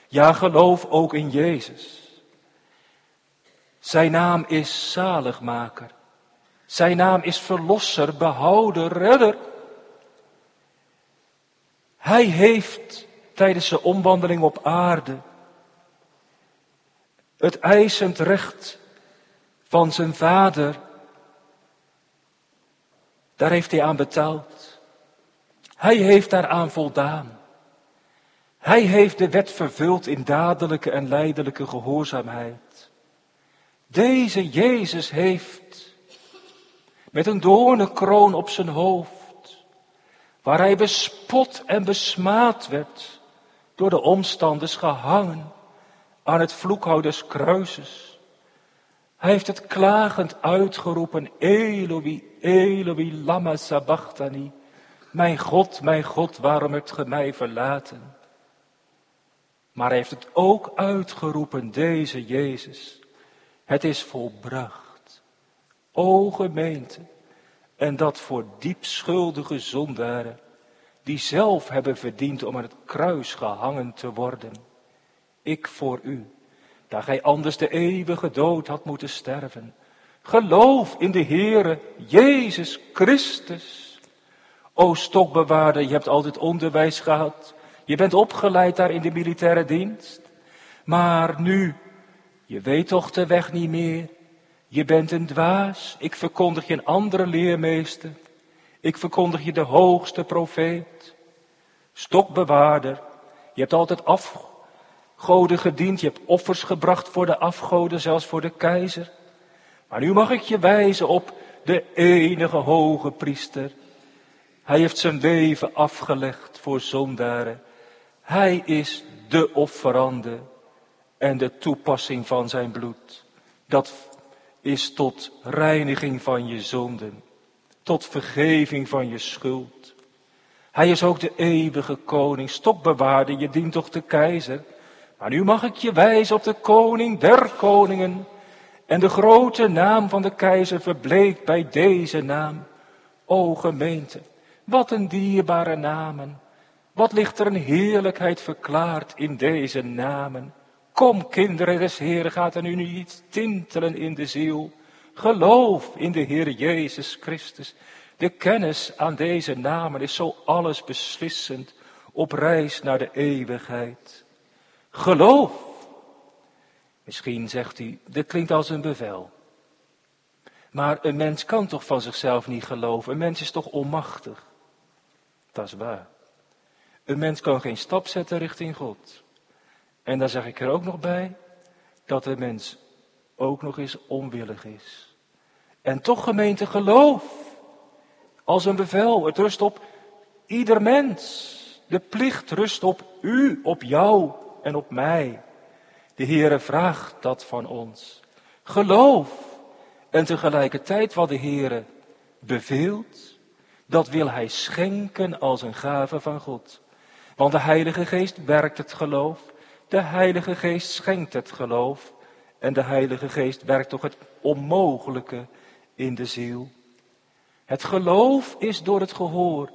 Ja, geloof ook in Jezus. Zijn naam is zaligmaker. Zijn naam is verlosser, behouder, redder. Hij heeft tijdens zijn omwandeling op aarde het eisend recht van zijn vader, daar heeft hij aan betaald. Hij heeft daaraan voldaan. Hij heeft de wet vervuld in dadelijke en leidelijke gehoorzaamheid. Deze Jezus heeft met een doornenkroon op zijn hoofd, waar hij bespot en besmaad werd, door de omstanders gehangen aan het vloekhout des kruises. Hij heeft het klagend uitgeroepen, Eloi, Eloi, lama sabachthani. Mijn God, mijn God, waarom hebt ge mij verlaten? Maar hij heeft het ook uitgeroepen, deze Jezus. Het is volbracht. O gemeente, en dat voor diep schuldige zondaren, die zelf hebben verdiend om aan het kruis gehangen te worden. Ik voor u, daar gij anders de eeuwige dood had moeten sterven. Geloof in de Heere Jezus Christus. O stokbewaarder, je hebt altijd onderwijs gehad. Je bent opgeleid daar in de militaire dienst. Maar nu, je weet toch de weg niet meer. Je bent een dwaas. Ik verkondig je een andere leermeester. Ik verkondig je de hoogste profeet. Stokbewaarder, je hebt altijd afgoden gediend. Je hebt offers gebracht voor de afgoden, zelfs voor de keizer. Maar nu mag ik je wijzen op de enige hoge priester. Hij heeft zijn leven afgelegd voor zondaren. Hij is de offerande en de toepassing van zijn bloed. Dat is tot reiniging van je zonden, tot vergeving van je schuld. Hij is ook de eeuwige koning, stokbewaarder, je dient toch de keizer. Maar nu mag ik je wijzen op de koning der koningen. En de grote naam van de keizer verbleekt bij deze naam. O gemeente, wat een dierbare namen. Wat ligt er een heerlijkheid verklaard in deze namen. Kom kinderen des Heeren, gaat er nu niet tintelen in de ziel. Geloof in de Heer Jezus Christus. De kennis aan deze namen is zo alles beslissend op reis naar de eeuwigheid. Geloof. Misschien zegt u, dit klinkt als een bevel. Maar een mens kan toch van zichzelf niet geloven? Een mens is toch onmachtig? Dat is waar. Een mens kan geen stap zetten richting God. En dan zeg ik er ook nog bij dat de mens ook nog eens onwillig is. En toch gemeente geloof. Als een bevel. Het rust op ieder mens. De plicht rust op u, op jou en op mij. De Heere vraagt dat van ons. Geloof. En tegelijkertijd wat de Heere beveelt, dat wil Hij schenken als een gave van God. Want de Heilige Geest werkt het geloof. De Heilige Geest schenkt het geloof. En de Heilige Geest werkt toch het onmogelijke in de ziel. Het geloof is door het gehoor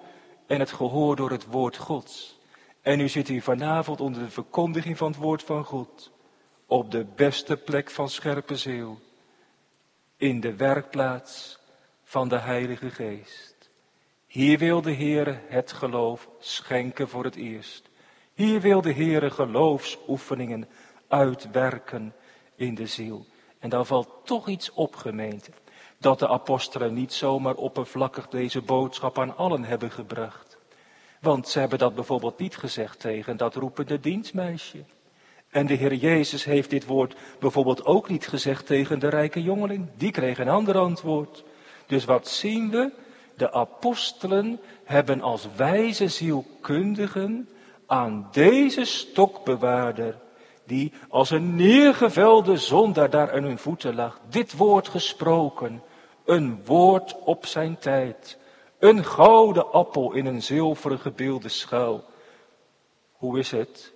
en het gehoor door het woord Gods. En nu zit u vanavond onder de verkondiging van het woord van God. Op de beste plek van scherpe ziel. In de werkplaats van de Heilige Geest. Hier wil de Heer het geloof schenken voor het eerst. Hier wil de Heer geloofsoefeningen uitwerken in de ziel. En dan valt toch iets op, gemeente. Dat de apostelen niet zomaar oppervlakkig deze boodschap aan allen hebben gebracht. Want ze hebben dat bijvoorbeeld niet gezegd tegen dat roepende dienstmeisje. En de Heer Jezus heeft dit woord bijvoorbeeld ook niet gezegd tegen de rijke jongeling. Die kreeg een ander antwoord. Dus wat zien we? De apostelen hebben als wijze zielkundigen aan deze stokbewaarder, die als een neergevelde zondaar daar aan hun voeten lag, dit woord gesproken, een woord op zijn tijd, een gouden appel in een zilveren gebeelde schuil. Hoe is het?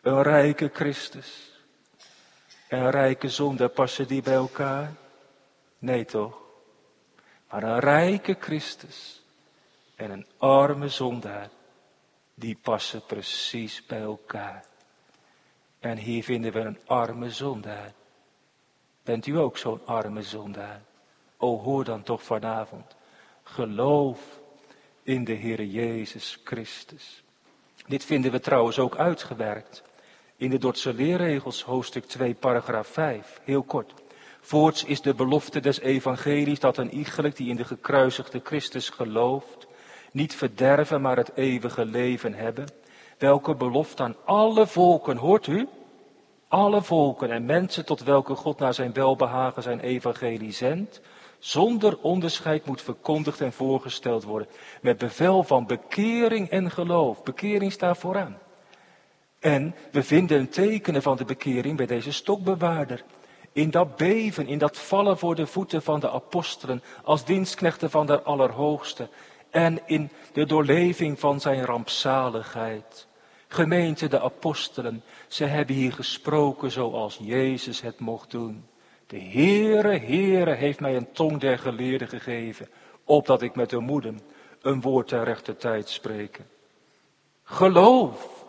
Een rijke Christus en een rijke zondaar, passen die bij elkaar? Nee toch? Maar een rijke Christus en een arme zondaar, die passen precies bij elkaar. En hier vinden we een arme zondaar. Bent u ook zo'n arme zondaar? O, hoor dan toch vanavond. Geloof in de Heer Jezus Christus. Dit vinden we trouwens ook uitgewerkt in de Dordtse leerregels, hoofdstuk 2, paragraaf 5. Heel kort. Voorts is de belofte des evangelies dat een iegelijk die in de gekruisigde Christus gelooft, niet verderven, maar het eeuwige leven hebben. Welke belofte aan alle volken, hoort u? Alle volken en mensen tot welke God naar zijn welbehagen zijn evangelie zendt, zonder onderscheid moet verkondigd en voorgesteld worden. Met bevel van bekering en geloof. Bekering staat vooraan. En we vinden tekenen van de bekering bij deze stokbewaarder. In dat beven, in dat vallen voor de voeten van de apostelen als dienstknechten van de Allerhoogste. En in de doorleving van zijn rampzaligheid. Gemeente de apostelen, ze hebben hier gesproken zoals Jezus het mocht doen. De Heere, Heere heeft mij een tong der geleerden gegeven, opdat ik met de moeder een woord ter rechte tijd spreken. Geloof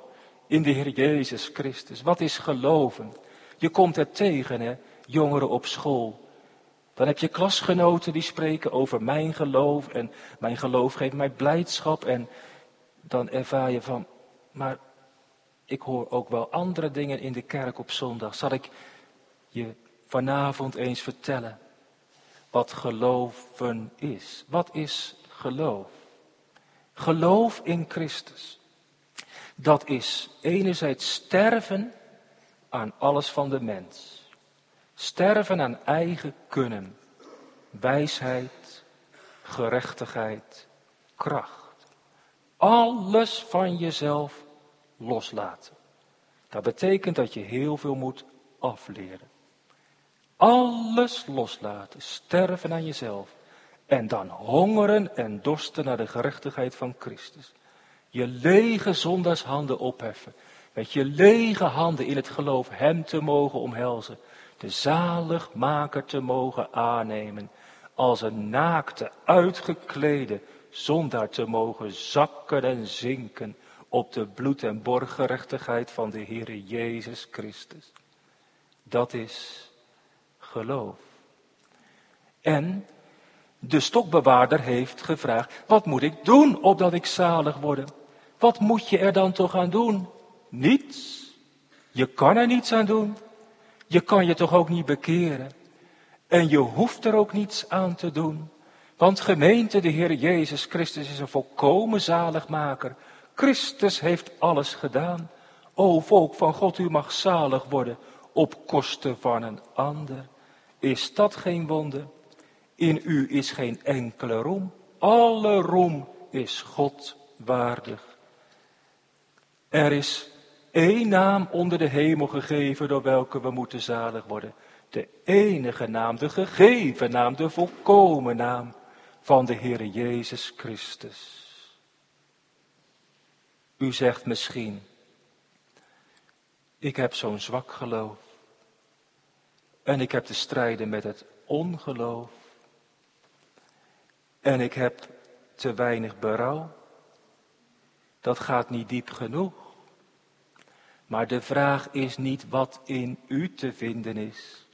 in de Heer Jezus Christus. Wat is geloven? Je komt er tegen, hè, jongeren op school. Dan heb je klasgenoten die spreken over mijn geloof en mijn geloof geeft mij blijdschap en dan ervaar je van, maar ik hoor ook wel andere dingen in de kerk op zondag. Zal ik je vanavond eens vertellen wat geloven is? Wat is geloof? Geloof in Christus. Dat is enerzijds sterven aan alles van de mens. Sterven aan eigen kunnen, wijsheid, gerechtigheid, kracht. Alles van jezelf loslaten. Dat betekent dat je heel veel moet afleren. Alles loslaten, sterven aan jezelf. En dan hongeren en dorsten naar de gerechtigheid van Christus. Je lege zondagshanden opheffen. Met je lege handen in het geloof Hem te mogen omhelzen. De zaligmaker te mogen aannemen. Als een naakte, uitgeklede zondaar te mogen zakken en zinken op de bloed- en borgerechtigheid van de Heere Jezus Christus. Dat is geloof. En de stokbewaarder heeft gevraagd, wat moet ik doen opdat ik zalig word? Wat moet je er dan toch aan doen? Niets. Je kan er niets aan doen. Je kan je toch ook niet bekeren. En je hoeft er ook niets aan te doen. Want gemeente, de Heer Jezus Christus is een volkomen zaligmaker. Christus heeft alles gedaan. O volk van God, u mag zalig worden op kosten van een ander. Is dat geen wonder? In u is geen enkele roem. Alle roem is God waardig. Er is één naam onder de hemel gegeven door welke we moeten zalig worden. De enige naam, de gegeven naam, de volkomen naam van de Heer Jezus Christus. U zegt misschien, ik heb zo'n zwak geloof. En ik heb te strijden met het ongeloof. En ik heb te weinig berouw. Dat gaat niet diep genoeg. Maar de vraag is niet wat in u te vinden is.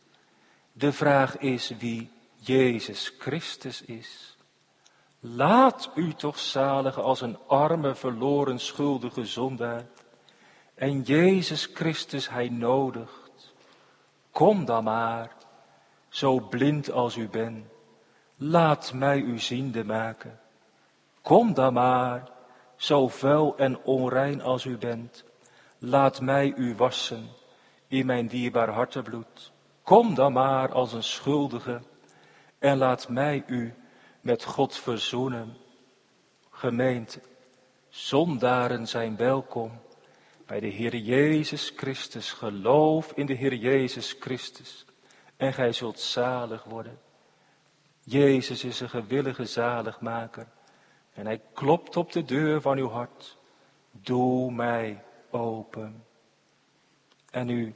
De vraag is wie Jezus Christus is. Laat u toch zaligen als een arme, verloren, schuldige zondaar. En Jezus Christus hij nodigt. Kom dan maar, zo blind als u bent. Laat mij u ziende maken. Kom dan maar, zo vuil en onrein als u bent. Laat mij u wassen in mijn dierbaar hartebloed. Kom dan maar als een schuldige en laat mij u met God verzoenen. Gemeente, zondaren zijn welkom bij de Heer Jezus Christus. Geloof in de Heer Jezus Christus en gij zult zalig worden. Jezus is een gewillige zaligmaker en hij klopt op de deur van uw hart. Doe mij open. En u,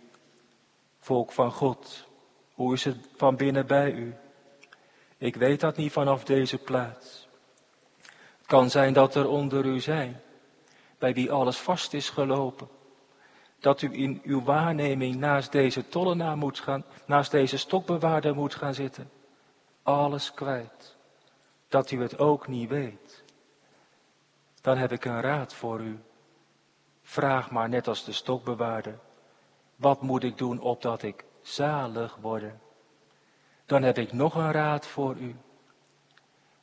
volk van God, hoe is het van binnen bij u? Ik weet dat niet vanaf deze plaats. Het kan zijn dat er onder u zijn bij wie alles vast is gelopen. Dat u in uw waarneming naast deze tollenaar moet gaan, naast deze stokbewaarder moet gaan zitten. Alles kwijt. Dat u het ook niet weet. Dan heb ik een raad voor u. Vraag maar net als de stokbewaarder. Wat moet ik doen opdat ik zalig word? Dan heb ik nog een raad voor u.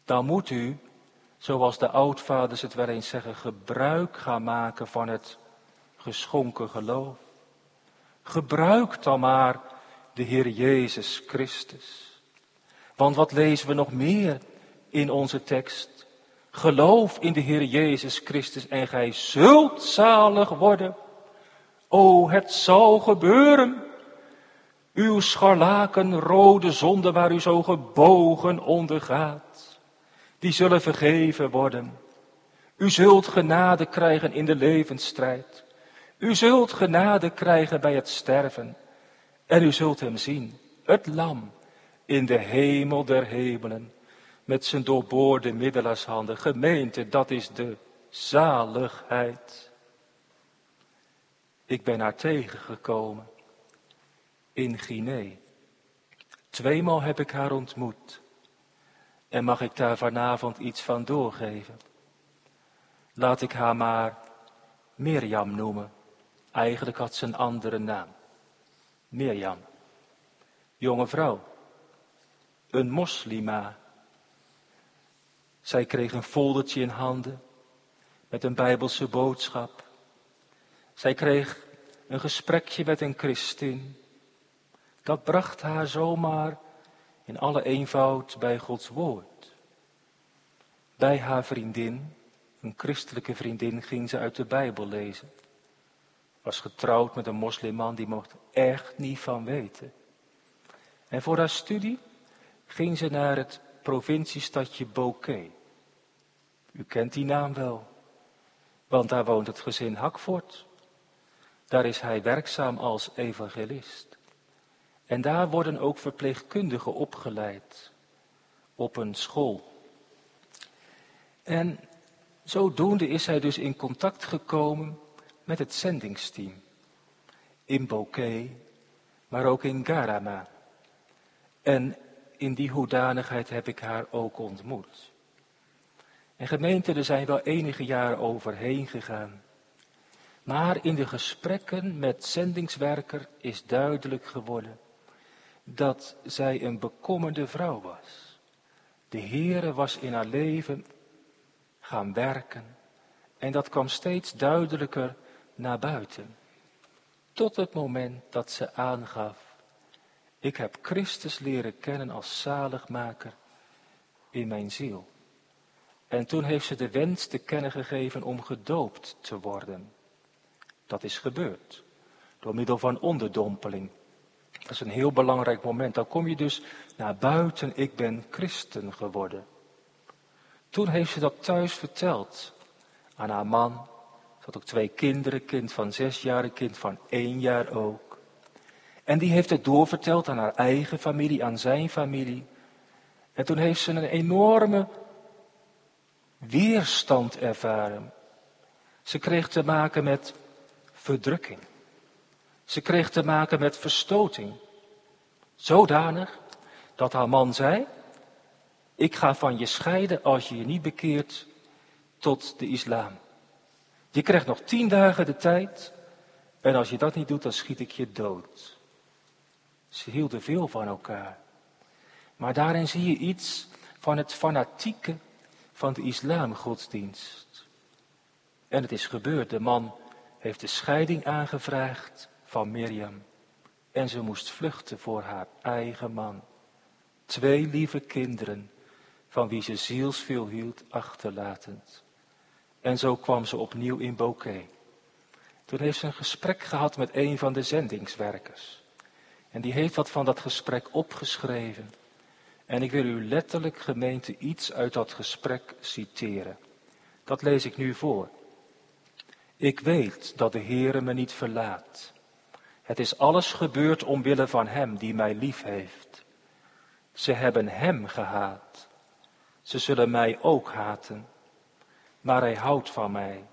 Dan moet u, zoals de oudvaders het wel eens zeggen, gebruik gaan maken van het geschonken geloof. Gebruik dan maar de Heer Jezus Christus. Want wat lezen we nog meer in onze tekst? Geloof in de Heer Jezus Christus en gij zult zalig worden. O, het zal gebeuren. Uw scharlakenrode zonde waar u zo gebogen onder gaat, die zullen vergeven worden. U zult genade krijgen in de levensstrijd. U zult genade krijgen bij het sterven. En u zult hem zien, het lam, in de hemel der hemelen, met zijn doorboorde middelaarshanden. Gemeente, dat is de zaligheid. Ik ben haar tegengekomen in Guinea. Tweemaal heb ik haar ontmoet. En mag ik daar vanavond iets van doorgeven? Laat ik haar maar Mirjam noemen. Eigenlijk had ze een andere naam. Mirjam. Jonge vrouw. Een moslima. Zij kreeg een foldertje in handen met een bijbelse boodschap. Zij kreeg een gesprekje met een christin. Dat bracht haar zomaar in alle eenvoud bij Gods woord. Bij haar vriendin, een christelijke vriendin, ging ze uit de Bijbel lezen. Was getrouwd met een moslimman, die mocht echt niet van weten. En voor haar studie ging ze naar het provinciestadje Bokeh. U kent die naam wel, want daar woont het gezin Hakvoort. Daar is hij werkzaam als evangelist. En daar worden ook verpleegkundigen opgeleid op een school. En zodoende is hij dus in contact gekomen met het zendingsteam. In Bokeh, maar ook in Garama. En in die hoedanigheid heb ik haar ook ontmoet. En gemeente, er zijn wel enige jaren overheen gegaan. Maar in de gesprekken met zendingswerker is duidelijk geworden dat zij een bekommerde vrouw was. De Heere was in haar leven gaan werken en dat kwam steeds duidelijker naar buiten. Tot het moment dat ze aangaf, ik heb Christus leren kennen als zaligmaker in mijn ziel. En toen heeft ze de wens te kennen gegeven om gedoopt te worden. Dat is gebeurd. Door middel van onderdompeling. Dat is een heel belangrijk moment. Dan kom je dus naar buiten, ik ben christen geworden. Toen heeft ze dat thuis verteld aan haar man. Ze had ook twee kinderen, kind van zes jaar, een kind van één jaar ook. En die heeft het doorverteld aan haar eigen familie, aan zijn familie. En toen heeft ze een enorme weerstand ervaren. Ze kreeg te maken met verdrukking. Ze kreeg te maken met verstoting. Zodanig dat haar man zei, ik ga van je scheiden als je je niet bekeert tot de islam. Je krijgt nog tien dagen de tijd en als je dat niet doet, dan schiet ik je dood. Ze hielden veel van elkaar. Maar daarin zie je iets van het fanatieke van de islamgodsdienst. En het is gebeurd, de man heeft de scheiding aangevraagd van Mirjam. En ze moest vluchten voor haar eigen man. Twee lieve kinderen, van wie ze zielsveel hield, achterlatend. En zo kwam ze opnieuw in Bokeh. Toen heeft ze een gesprek gehad met een van de zendingswerkers. En die heeft wat van dat gesprek opgeschreven. En ik wil u letterlijk, gemeente, iets uit dat gesprek citeren. Dat lees ik nu voor. Ik weet dat de Heere me niet verlaat. Het is alles gebeurd omwille van Hem die mij lief heeft. Ze hebben Hem gehaat. Ze zullen mij ook haten. Maar Hij houdt van mij.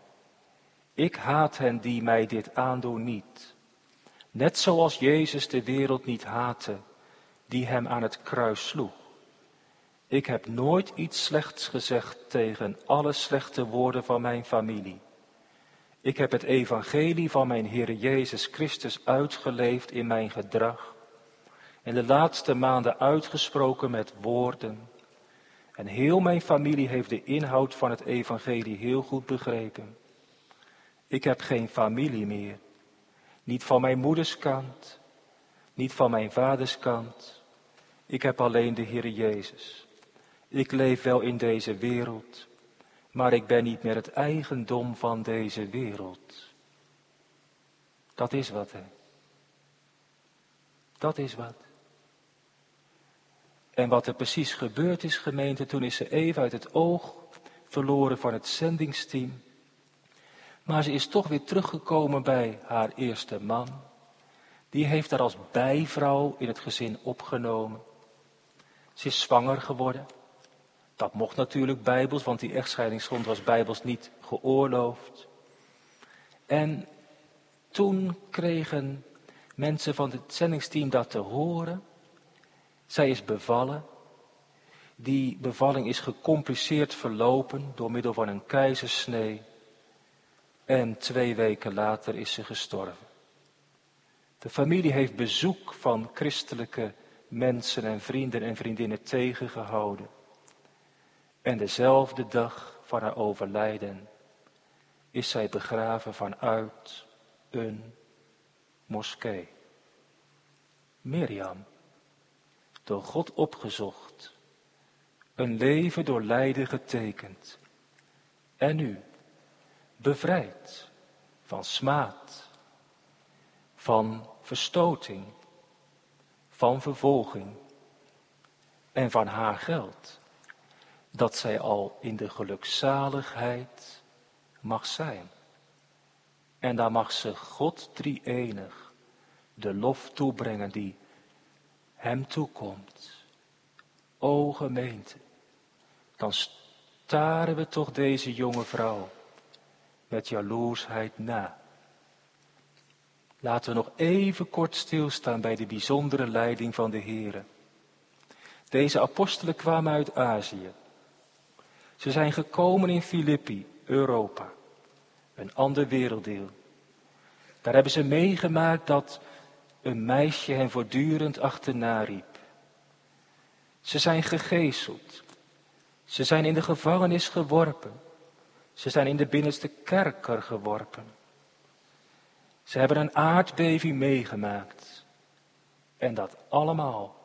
Ik haat hen die mij dit aandoen niet. Net zoals Jezus de wereld niet haatte, die hem aan het kruis sloeg. Ik heb nooit iets slechts gezegd tegen alle slechte woorden van mijn familie. Ik heb het evangelie van mijn Heer Jezus Christus uitgeleefd in mijn gedrag en de laatste maanden uitgesproken met woorden. En heel mijn familie heeft de inhoud van het evangelie heel goed begrepen. Ik heb geen familie meer, niet van mijn moeders kant, niet van mijn vaders kant. Ik heb alleen de Heer Jezus. Ik leef wel in deze wereld, maar ik ben niet meer het eigendom van deze wereld. Dat is wat, hè. Dat is wat. En wat er precies gebeurd is, gemeente, toen is ze even uit het oog verloren van het zendingsteam. Maar ze is toch weer teruggekomen bij haar eerste man. Die heeft haar als bijvrouw in het gezin opgenomen. Ze is zwanger geworden. Dat mocht natuurlijk bijbels, want die echtscheidingsgrond was bijbels niet geoorloofd. En toen kregen mensen van het zendingsteam dat te horen. Zij is bevallen. Die bevalling is gecompliceerd verlopen door middel van een keizersnee. En twee weken later is ze gestorven. De familie heeft bezoek van christelijke mensen en vrienden en vriendinnen tegengehouden. En dezelfde dag van haar overlijden is zij begraven vanuit een moskee. Mirjam, door God opgezocht, een leven door lijden getekend. En nu, bevrijd van smaad, van verstoting, van vervolging en van haar geld dat zij al in de gelukzaligheid mag zijn. En daar mag ze God drie enig de lof toebrengen die hem toekomt. O gemeente, dan staren we toch deze jonge vrouw met jaloersheid na. Laten we nog even kort stilstaan bij de bijzondere leiding van de Here. Deze apostelen kwamen uit Azië. Ze zijn gekomen in Filippi, Europa, een ander werelddeel. Daar hebben ze meegemaakt dat een meisje hen voortdurend achterna riep. Ze zijn gegezeld. Ze zijn in de gevangenis geworpen. Ze zijn in de binnenste kerker geworpen. Ze hebben een aardbeving meegemaakt. En dat allemaal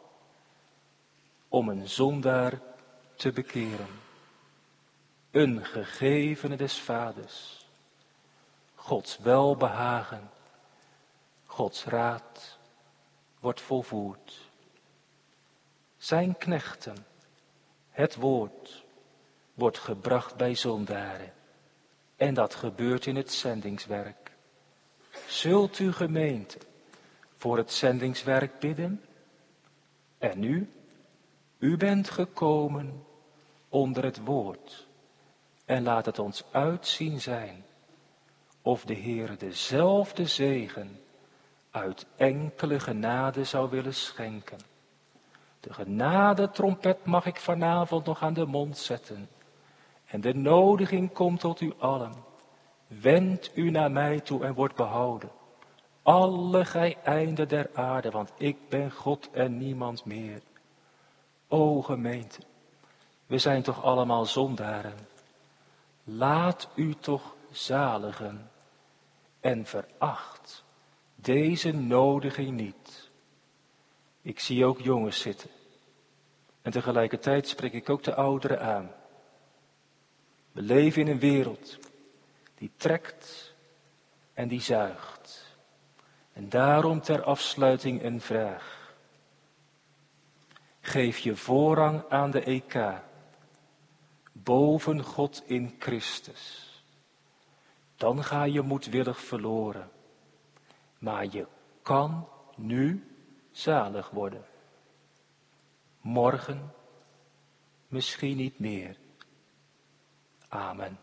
om een zondaar te bekeren een gegevene des vaders. Gods welbehagen, Gods raad wordt volvoerd. Zijn knechten, het woord, wordt gebracht bij zondaren. En dat gebeurt in het zendingswerk. Zult u gemeente voor het zendingswerk bidden? En nu, u bent gekomen onder het woord en laat het ons uitzien zijn of de Heer dezelfde zegen uit enkele genade zou willen schenken. De genade trompet mag ik vanavond nog aan de mond zetten. En de nodiging komt tot u allen. Wend u naar mij toe en wordt behouden. Alle gij einden der aarde, want ik ben God en niemand meer. O gemeente, we zijn toch allemaal zondaren. Laat u toch zaligen en veracht deze nodiging niet. Ik zie ook jongens zitten. En tegelijkertijd spreek ik ook de ouderen aan. We leven in een wereld die trekt en die zuigt. En daarom ter afsluiting een vraag. Geef je voorrang aan de EK boven God in Christus. Dan ga je moedwillig verloren. Maar je kan nu zalig worden. Morgen misschien niet meer. Amen.